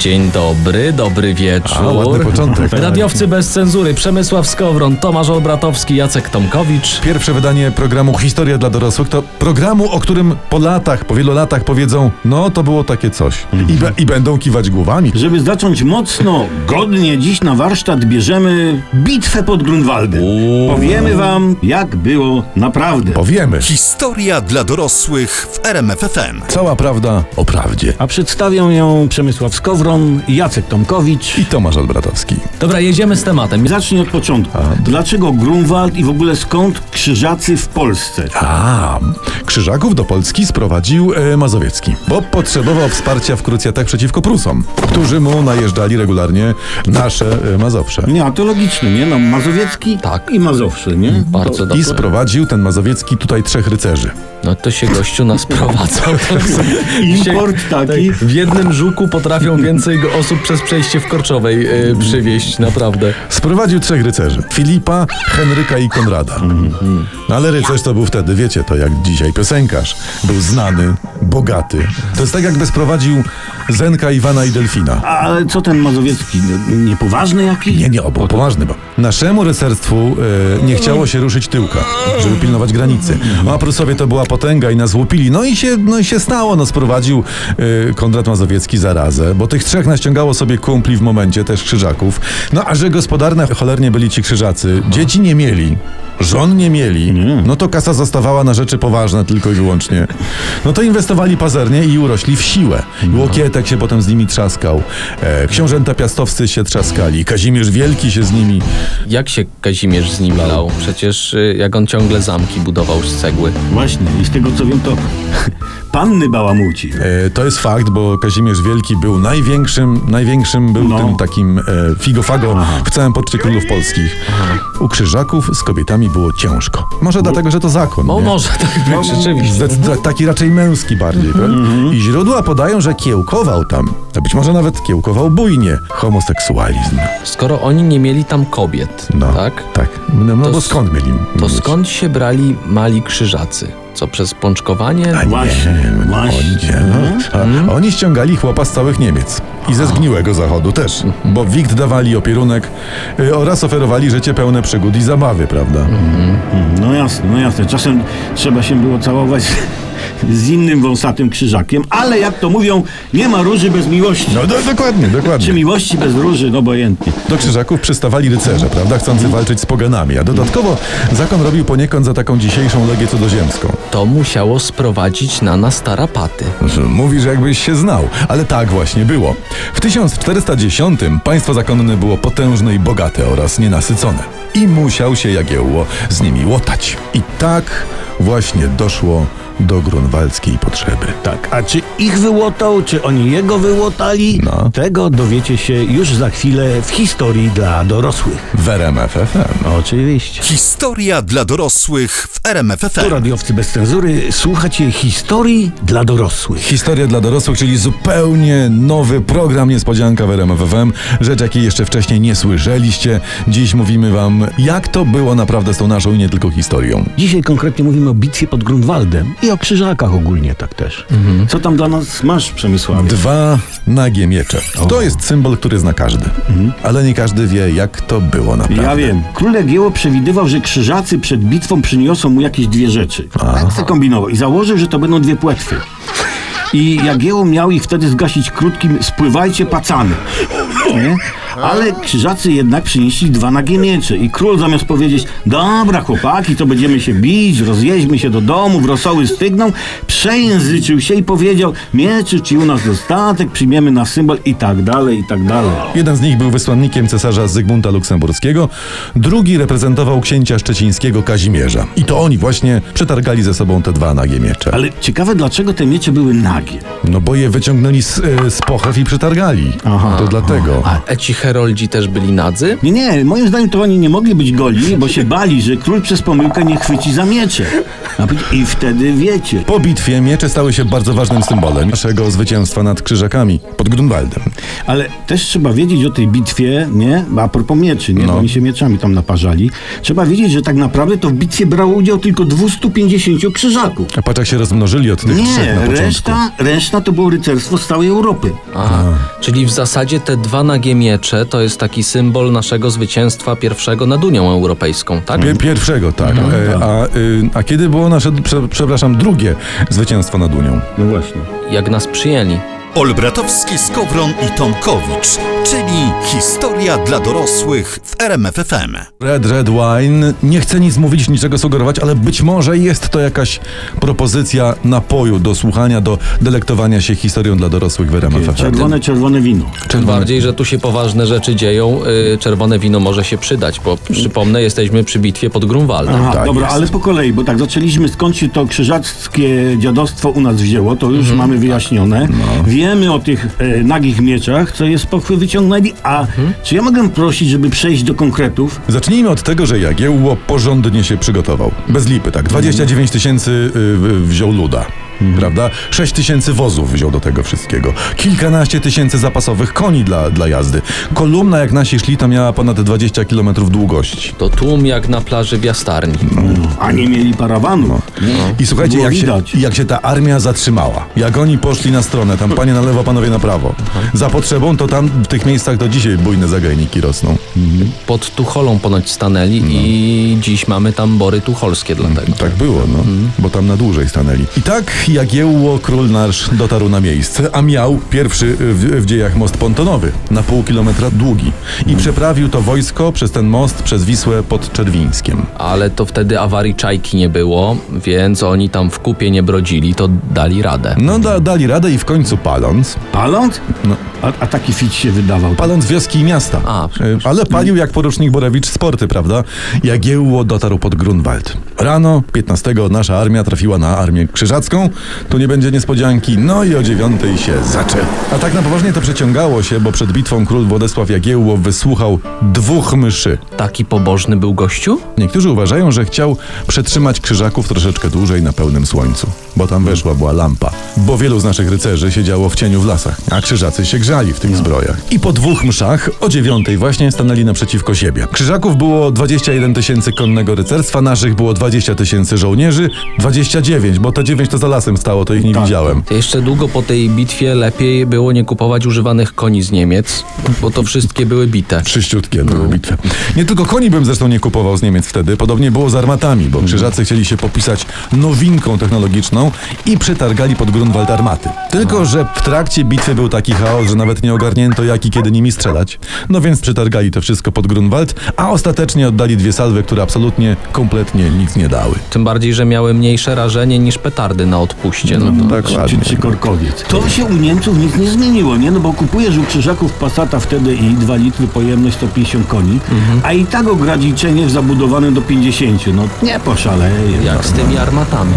Dzień dobry, dobry wieczór. A, ładny początek. Radiowcy bez cenzury, Przemysław Skowron, Tomasz Olbratowski, Jacek Tomkowicz. Pierwsze wydanie programu Historia dla dorosłych to programu, o którym po latach, po wielu latach powiedzą, no to było takie coś. I, be, i będą kiwać głowami. Żeby zacząć mocno, godnie, dziś na warsztat bierzemy bitwę pod Grunwaldem. Powiemy wam, jak było naprawdę. Powiemy. Historia dla dorosłych w RMFFM. Cała prawda o prawdzie. A przedstawią ją Przemysław Skowron, Jacek Tomkowicz. I Tomasz Albratowski. Dobra, jedziemy z tematem. Zacznij od początku. Dlaczego Grunwald i w ogóle skąd krzyżacy w Polsce? A, Krzyżaków do Polski sprowadził e, Mazowiecki, bo potrzebował wsparcia w krucjatach przeciwko Prusom, którzy mu najeżdżali regularnie nasze e, Mazowsze. Nie, a to logiczne, nie? No, Mazowiecki Tak. i Mazowsze, nie? Bardzo I dobrze. sprowadził ten Mazowiecki tutaj trzech rycerzy. No to się gościu nas prowadzał. Import taki. W jednym żuku potrafią więcej go osób przez przejście w Korczowej y, przywieźć, naprawdę. Sprowadził trzech rycerzy. Filipa, Henryka i Konrada. No ale rycerz to był wtedy, wiecie, to jak dzisiaj piosenkarz. Był znany, bogaty. To jest tak jakby sprowadził Zenka, Iwana i Delfina. Ale co ten Mazowiecki? No, Niepoważny jakiś? Nie, nie, obo, poważny, bo naszemu rycerstwu e, nie chciało się ruszyć tyłka, żeby pilnować granicy. A Prusowie to była potęga i nas łupili. No i się, no i się stało, no sprowadził e, Konrad Mazowiecki zarazę, bo tych trzech naściągało sobie kumpli w momencie, też krzyżaków. No a że gospodarne cholernie byli ci krzyżacy, dzieci nie mieli. Żon nie mieli, no to kasa zostawała na rzeczy poważne tylko i wyłącznie. No to inwestowali pazernie i urośli w siłę. I Łokietek się potem z nimi trzaskał, e, książęta piastowscy się trzaskali, Kazimierz Wielki się z nimi. Jak się Kazimierz z nim lał? Przecież y, jak on ciągle zamki budował z cegły. Właśnie, i z tego co wiem, to panny bałamuci. E, to jest fakt, bo Kazimierz Wielki był największym, największym był No. tym takim e, figofago w całym poczcie królów polskich. U krzyżaków z kobietami było ciężko. Może dlatego, że to zakon. No nie? może tak być, rzeczywiście. Zdecyd- taki raczej męski bardziej, prawda? I źródła podają, że kiełkował tam, a być może nawet kiełkował bujnie, homoseksualizm. Skoro oni nie mieli tam kobiet, No, tak? Tak. No, no To bo s- skąd mieli? To mieć? skąd się brali mali krzyżacy? Co przez pączkowanie? A nie, Właśnie, no, właśnie. Oni, nie, no. A, oni ściągali chłopa z całych Niemiec. I ze zgniłego zachodu też. Bo wikt dawali opierunek y, oraz oferowali życie pełne przygód i zabawy, prawda? No jasne, no jasne. Czasem trzeba się było całować z innym wąsatym krzyżakiem, ale jak to mówią, nie ma róży bez miłości. No do, dokładnie, Czy dokładnie. miłości bez róży, no obojętnie. Do krzyżaków przystawali rycerze, prawda? Chcący walczyć z poganami. A dodatkowo zakon robił poniekąd za taką dzisiejszą legię cudzoziemską. To musiało sprowadzić na nas tarapaty. Mówisz, jakbyś się znał, ale tak właśnie było. W 1410 państwo zakonne było potężne i bogate oraz nienasycone. I musiał się Jagiełło z nimi łotać. I tak właśnie doszło do grunwaldzkiej potrzeby. Tak, a czy ich wyłotał, czy oni jego wyłotali? No. Tego dowiecie się już za chwilę w historii dla dorosłych. W RMF FM. Oczywiście. Historia dla dorosłych w Tu RMFFM. radiowcy bez cenzury, słuchacie historii dla dorosłych. Historia dla dorosłych, czyli zupełnie nowy program niespodzianka w RMF FM. Rzecz, jakiej jeszcze wcześniej nie słyszeliście. Dziś mówimy wam, jak to było naprawdę z tą naszą i nie tylko historią. Dzisiaj konkretnie mówimy o bitwie pod Grunwaldem i o krzyżakach ogólnie tak też. Co tam dla nas masz, Przemysławie? Dwa nagie miecze. To jest symbol, który zna każdy. Ale nie każdy wie, jak to było naprawdę. Ja wiem. Król Jagiełło przewidywał, że krzyżacy przed bitwą przyniosą mu jakieś dwie rzeczy. Tak se kombinował i założył, że to będą dwie płetwy. I Jagiełło miał ich wtedy zgasić krótkim spływajcie pacany. Nie? Ale krzyżacy jednak przynieśli dwa nagie miecze i król zamiast powiedzieć dobra chłopaki, to będziemy się bić, rozjeźdźmy się do domu, w rosoły stygną, przejęzyczył się i powiedział mieczy ci u nas dostatek, przyjmiemy na symbol i tak dalej, i tak dalej. Jeden z nich był wysłannikiem cesarza Zygmunta Luksemburskiego, drugi reprezentował księcia szczecińskiego Kazimierza. I to oni właśnie przetargali ze sobą te dwa nagie miecze. Ale ciekawe, dlaczego te miecze były nagie. No bo je wyciągnęli z, e, z pochew i przetargali. Aha. to dlatego. A eci heroldzi też byli nadzy? Nie, nie, moim zdaniem to oni nie mogli być goli, bo się bali, że król przez pomyłkę nie chwyci za miecze. I wtedy wiecie. Po bitwie miecze stały się bardzo ważnym symbolem naszego zwycięstwa nad Krzyżakami pod Grunwaldem. Ale też trzeba wiedzieć o tej bitwie, nie? A propos mieczy, nie? No. Bo oni się mieczami tam naparzali. Trzeba wiedzieć, że tak naprawdę to w bitwie brało udział tylko 250 krzyżaków. A patrz jak się rozmnożyli od tych trzech Nie, na początku. reszta, reszta to było rycerstwo z całej Europy. Aha. Czyli w zasadzie te dwa nagie miecze to jest taki symbol naszego zwycięstwa pierwszego nad Unią Europejską, tak? Pier- Pierwszego, tak. E, a, y, a kiedy było nasze, prze, przepraszam, drugie zwycięstwo nad Unią? No właśnie. Jak nas przyjęli. Olbratowski, Skowron i Tomkowicz, czyli historia dla dorosłych w RMFFM. Red Red Wine. Nie chcę nic mówić, niczego sugerować, ale być może jest to jakaś propozycja napoju do słuchania, do delektowania się historią dla dorosłych w RMF FM. Czerwone, czerwone wino. Tym bardziej, że tu się poważne rzeczy dzieją. y, Czerwone wino może się przydać, bo przypomnę, jesteśmy przy bitwie pod Grunwaldem. Aha, tak dobra, jest. ale po kolei, bo tak zaczęliśmy skąd się to krzyżackie dziadostwo u nas wzięło, to Mhm. już mamy wyjaśnione. No. Wiemy o tych e, nagich mieczach, co je z pochwy wyciągnęli, a Mhm. czy ja mogę prosić, żeby przejść do konkretów? Zacznijmy od tego, że Jagiełło porządnie się przygotował. Bez lipy, tak. 29 tysięcy y, wziął luda. Prawda? 6 tysięcy wozów wziął do tego wszystkiego. Kilkanaście tysięcy zapasowych koni dla, dla jazdy. Kolumna, jak nasi szli, to miała ponad 20 kilometrów długości. To tłum jak na plaży w Jastarni. A nie mieli parawanów. I słuchajcie, jak się, jak się ta armia zatrzymała, jak oni poszli na stronę, tam panie na lewo, panowie na prawo, za potrzebą, to tam w tych miejscach do dzisiaj bujne zagajniki rosną. Pod Tucholą ponoć stanęli i dziś mamy tam bory tucholskie dlatego. Tak było, no, bo tam na dłużej stanęli. I tak Jagiełło król nasz dotarł na miejsce, a miał pierwszy w, w dziejach most pontonowy, na pół kilometra długi. I przeprawił to wojsko przez ten most, przez Wisłę pod Czerwińskiem. Ale to wtedy awarii czajki nie było, więc oni tam w kupie nie brodzili, to dali radę. No da, dali radę i w końcu paląc, Paląc? No. A, a taki fit się wydawał. paląc wioski i miasta. A, E, Ale palił jak porucznik Borewicz sporty, prawda? Jagiełło dotarł pod Grunwald. Rano 15 nasza armia trafiła na armię krzyżacką. Tu nie będzie niespodzianki. No i o dziewiątej się zaczęło. A tak na poważnie to przeciągało się, bo przed bitwą król Władysław Jagiełło wysłuchał dwóch myszy. Taki pobożny był gościu? Niektórzy uważają, że chciał przetrzymać krzyżaków troszeczkę dłużej na pełnym słońcu, bo tam weszła była lampa. Bo wielu z naszych rycerzy siedziało w cieniu w lasach, a krzyżacy się grzali w tych zbrojach. I po dwóch mszach o dziewiątej właśnie stanęli naprzeciwko siebie. Krzyżaków było 21 tysięcy konnego rycerstwa, naszych było 20 tysięcy żołnierzy, 29, bo te 9 to za lasem stało, to ich nie Tak. widziałem. To jeszcze długo po tej bitwie lepiej było nie kupować używanych koni z Niemiec, bo to wszystkie były bite. Czyściutkie były bitwy. Nie tylko koni bym zresztą nie kupował z Niemiec wtedy, podobnie było z armatami, bo krzyżacy chcieli się popisać nowinką technologiczną i przetargali pod Grunwald armaty. Tylko, że w trakcie bitwy był taki chaos, że nawet nie ogarnięto jak i kiedy nimi strzelać. No więc przetargali to wszystko pod Grunwald, a ostatecznie oddali dwie salwy, które absolutnie, kompletnie nic nie dały. Tym bardziej, że miały mniejsze rażenie niż petardy na odpuście. No to Dokładnie. Czy, czy korkowiec. To się u Niemców nic nie zmieniło, nie? No bo kupujesz u Krzyżaków Passata wtedy i 2 litry pojemność 150 koni, Mhm. a i tak ograniczenie zabudowane do 50. No nie poszaleje. jak z tymi armatami.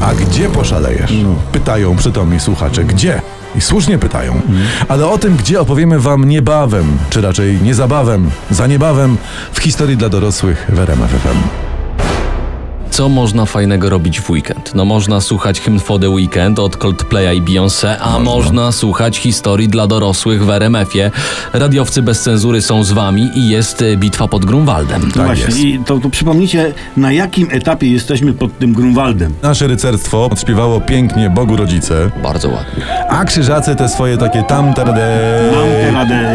A gdzie poszalejesz? Pytają przytomni słuchacze, gdzie? I słusznie pytają. Mhm. Ale o tym, gdzie opowiemy wam niebawem, czy raczej niezabawem, za niebawem w historii dla dorosłych w RMF FM. Co można fajnego robić w weekend? No można słuchać hymn for the weekend od Coldplaya i Beyoncé, a można. słuchać historii dla dorosłych w RMF-ie. Radiowcy bez cenzury są z wami i jest y, bitwa pod Grunwaldem. No Tak właśnie, jest. i to, to przypomnijcie, na jakim etapie jesteśmy pod tym Grunwaldem. Nasze rycerstwo odśpiewało pięknie Bogu Rodzice, Bardzo ładnie. a krzyżacy te swoje takie tam teradej,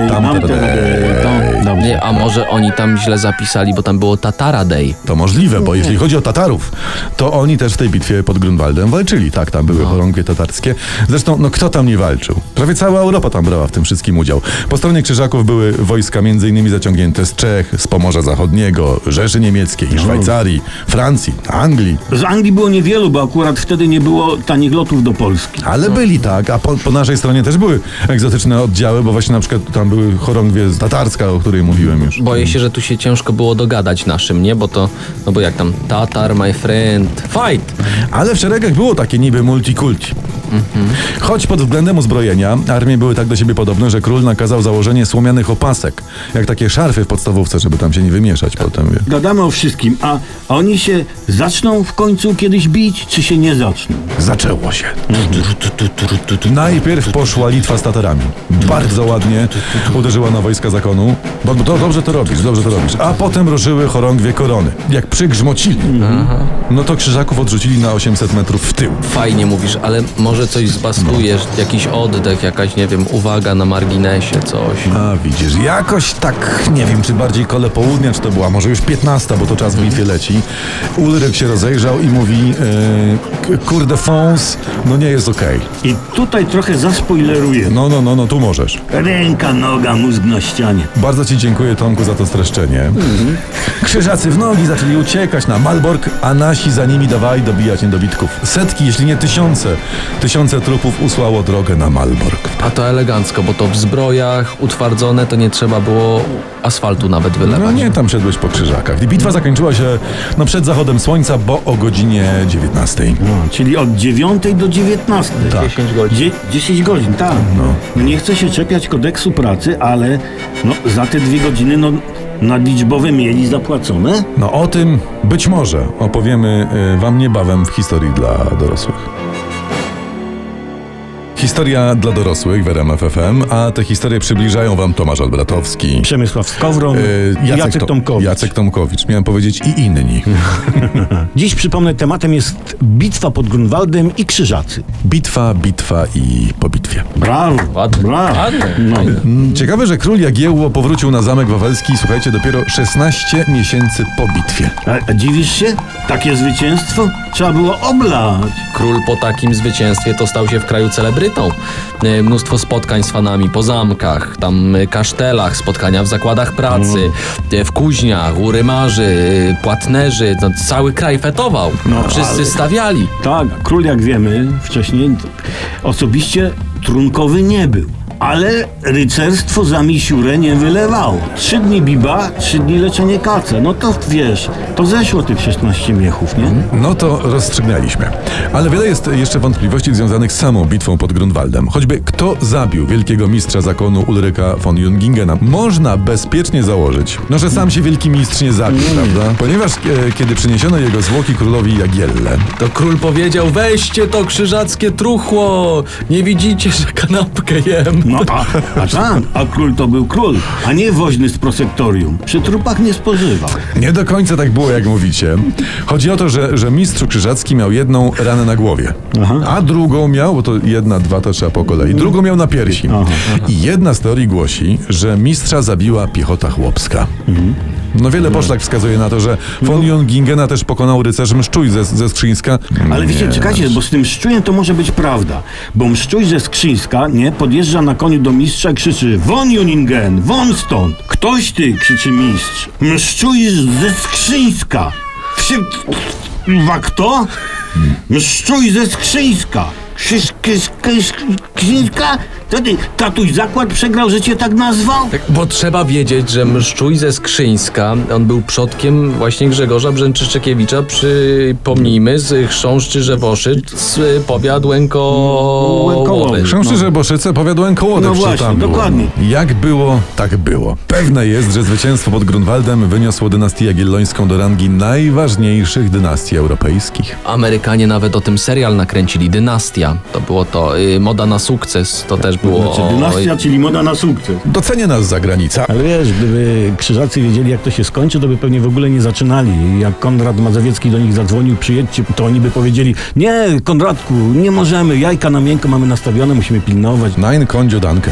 tam teradej, tam. Nie, a może oni tam źle zapisali, bo tam było Tatara Day. To możliwe, bo jeśli chodzi o Tatarów, to oni też w tej bitwie pod Grunwaldem walczyli. Tak, tam były chorągwie tatarskie. Zresztą, no kto tam nie walczył? Prawie cała Europa tam brała w tym wszystkim udział. Po stronie Krzyżaków były wojska innymi zaciągnięte z Czech, z Pomorza Zachodniego, Rzeszy Niemieckiej, Szwajcarii, Francji, Anglii. Z Anglii było niewielu, bo akurat wtedy nie było tanich lotów do Polski. Ale byli tak, a po, po naszej stronie też były egzotyczne oddziały, bo właśnie na przykład tam były chorągwie z tatarska, o której mówiłem już. Boję się, że tu się ciężko było dogadać naszym, nie? Bo to, no bo jak tam Tatar, my friend, fight! Ale w szeregach było takie niby multikulti. Choć pod względem uzbrojenia armie były tak do siebie podobne, że król nakazał założenie słomianych opasek, jak takie szarfy w podstawówce, żeby tam się nie wymieszać potem. Wie. Gadamy o wszystkim, a oni się zaczną w końcu kiedyś bić, czy się nie zaczną? Zaczęło się. Najpierw poszła Litwa z Tatarami. Bardzo ładnie uderzyła na wojska zakonu. Bo to dobrze to robisz, dobrze to robisz. A potem ruszyły chorągwie korony. Jak przygrzmocili. No to krzyżaków odrzucili na 800 metrów w tył. Fajnie mówisz, ale może coś zbastujesz, jakiś oddech, jakaś, nie wiem, uwaga na marginesie, coś. A widzisz, jakoś tak, nie wiem, czy bardziej kole południa, czy to była może już 15, bo to czas w bitwie leci. Ulryk się rozejrzał i mówi, e, kurde fons, no nie jest okej. I tutaj trochę zaspoileruję. No, no, no, no, tu możesz. Ręka, noga, mózg na ścianie. Bardzo Ci dziękuję, Tomku, za to streszczenie. Krzyżacy w nogi zaczęli uciekać na Malbork, a nasi za nimi dawali dobijać niedobitków. Setki, jeśli nie tysiące, tysiące trupów usłało drogę na Malbork. A to elegancko, bo to w zbrojach utwardzone, to nie trzeba było asfaltu nawet No wylewać. nie, tam szedłeś po krzyżakach. I bitwa zakończyła się no, przed zachodem słońca, bo o godzinie 19. No, czyli od 9 do 19. Tak. 10 godzin. Dzie- 10 godzin, tak. No. Nie chcę się czepiać kodeksu pracy, ale no, za te dwie godziny no, nadliczbowe mieli zapłacone. No o tym być może opowiemy y, Wam niebawem w historii dla dorosłych. Historia dla dorosłych w RMF FM, a te historie przybliżają Wam Tomasz Albratowski. Przemysław Skowron, y, Jacek, To- Tomkowicz. Jacek Tomkowicz, miałem powiedzieć i inni. Dziś przypomnę, tematem jest bitwa pod Grunwaldem i Krzyżacy. Bitwa, bitwa i po bitwie. Brawo, Ładne, brawo. ładne, No. Mm, Ciekawe, że król Jagiełło powrócił na Zamek Wawelski, słuchajcie, dopiero 16 miesięcy po bitwie. A, a dziwisz się? Takie zwycięstwo? Trzeba było oblać. Król po takim zwycięstwie to stał się w kraju celebrytą. E, Mnóstwo spotkań z fanami po zamkach, tam e, kasztelach, spotkania w zakładach pracy, e, w kuźniach, u rymarzy, płatnerzy. No, cały kraj fetował. No, Wszyscy ale- stawiali. Tak, król, jak wiemy wcześniej, osobiście trunkowy nie był. Ale rycerstwo za misiurę nie wylewało. Trzy dni biba, trzy dni leczenie kace. No to wiesz, to zeszło tych 16 miechów, nie? No to rozstrzygnęliśmy. Ale wiele jest jeszcze wątpliwości związanych z samą bitwą pod Grunwaldem. Choćby kto zabił wielkiego mistrza zakonu Ulryka von Jungingena. Można bezpiecznie założyć, no że sam się wielki mistrz nie zabił, prawda? Ponieważ e, kiedy przyniesiono jego zwłoki królowi Jagielle, To król powiedział, weźcie to krzyżackie truchło. Nie widzicie, że kanapkę jem. No a, a tak, a król to był król, a nie woźny z prosektorium. Przy trupach nie spożywał. nie do końca tak było, jak mówicie. Chodzi o to, że, że mistrz krzyżacki miał jedną ranę na głowie, a drugą miał, bo to jedna, dwa to trzeba po kolei, drugą miał na piersi. I jedna z teorii głosi, że mistrza zabiła piechota chłopska. No wiele poszlak wskazuje na to, że von Jungingena też pokonał rycerz Mszczuj ze, ze Skrzyńska. Ale wiecie, czekajcie, bo z tym szczujem to może być prawda. Bo mszczuj ze Skrzyńska, nie, podjeżdża na koniu do mistrza i krzyczy Won Juningen, won stąd! Ktoś ty, krzyczy mistrz. Mszczuj ze Skrzyńska! Wsi... Wa kto? Mszczuj ze Skrzyńska! Krzyż, krzyż, krzyż, Skrzyńska? Ty, tatuś zakład przegrał, że cię tak nazwał? Tak, bo trzeba wiedzieć, że Mszczuj ze Skrzyńska, on był przodkiem właśnie Grzegorza Brzęczyszczekiewicza, przypomnijmy, z Chrząszczy Żewoszyc, z powiat Łękołowy. Łękołowy. Chrząszczy Żeboszyce powiadłem kołodę, No czy właśnie, tam było. dokładnie. Jak było, tak było. Pewne jest, że zwycięstwo pod Grunwaldem wyniosło dynastię jagiellońską do rangi najważniejszych dynastii europejskich. Amerykanie nawet o tym serial nakręcili, Dynastia. To było to, y, moda na sukces, to też było Znaczy, dynastia, czyli moda na sukces. Docenia nas zagranica. Ale wiesz, gdyby krzyżacy wiedzieli, jak to się skończy, to by pewnie w ogóle nie zaczynali. Jak Konrad Mazowiecki do nich zadzwonił, przyjedźcie, to oni by powiedzieli, nie, Konradku, nie możemy, jajka na miękko mamy nastawione, musimy pilnować. Nein, kondzio danke.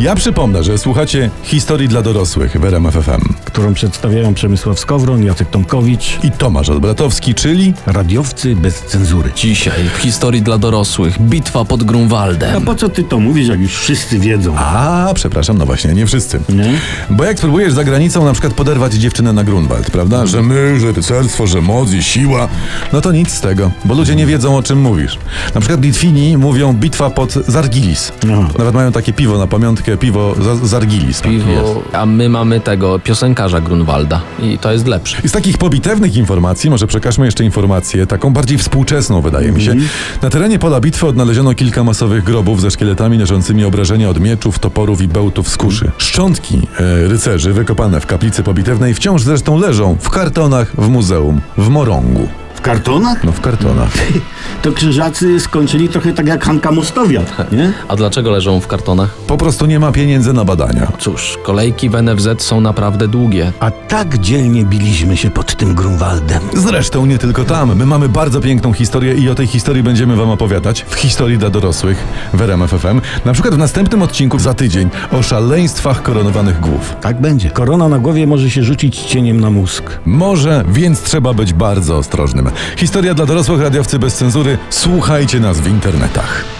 Ja przypomnę, że słuchacie historii dla dorosłych w RMF FM. Którą przedstawiają Przemysław Skowron, Jacek Tomkowicz, I Tomasz Odbratowski, czyli radiowcy bez cenzury. Dzisiaj w historii dla dorosłych, bitwa pod A Grunwaldem. po co ty to mówisz, jak już wszyscy wiedzą? A, przepraszam, no właśnie, nie wszyscy. Nie? Bo jak spróbujesz za granicą na przykład poderwać dziewczynę na Grunwald, prawda? Że my, że rycerstwo, że moc i siła, no to nic z tego, bo ludzie nie wiedzą o czym mówisz. Na przykład Litwini mówią bitwa pod Zargilis. Aha. Nawet mają takie piwo na pamiątkę, piwo za- Zargilis. Piwo, a my mamy tego piosenkarza Grunwalda i to jest lepsze. I z takich pobitewnych informacji może przekażmy jeszcze informację, taką bardziej współczesną wydaje mi się. Na terenie pola bitwy odnaleziono kilka masowych grobów ze szkieletami leżącymi obrażenia od mieczów, toporów i bełtów z kuszy. Szczątki e, rycerzy wykopane w kaplicy pobitewnej wciąż zresztą leżą w kartonach w muzeum w Morągu. W kartonach? No w kartonach. To krzyżacy skończyli trochę tak jak Hanka Mostowiat, nie? A dlaczego leżą w kartonach? Po prostu nie ma pieniędzy na badania. Cóż, kolejki w NFZ są naprawdę długie. A tak dzielnie biliśmy się pod tym Grunwaldem. Zresztą nie tylko tam. My mamy bardzo piękną historię i o tej historii będziemy wam opowiadać w historii dla dorosłych w RMF FM. Na przykład w następnym odcinku za tydzień o szaleństwach koronowanych głów. Tak będzie. Korona na głowie może się rzucić cieniem na mózg. Może, więc trzeba być bardzo ostrożnym. Historia dla dorosłych, radiowcy bez cenzury. Słuchajcie nas w internetach.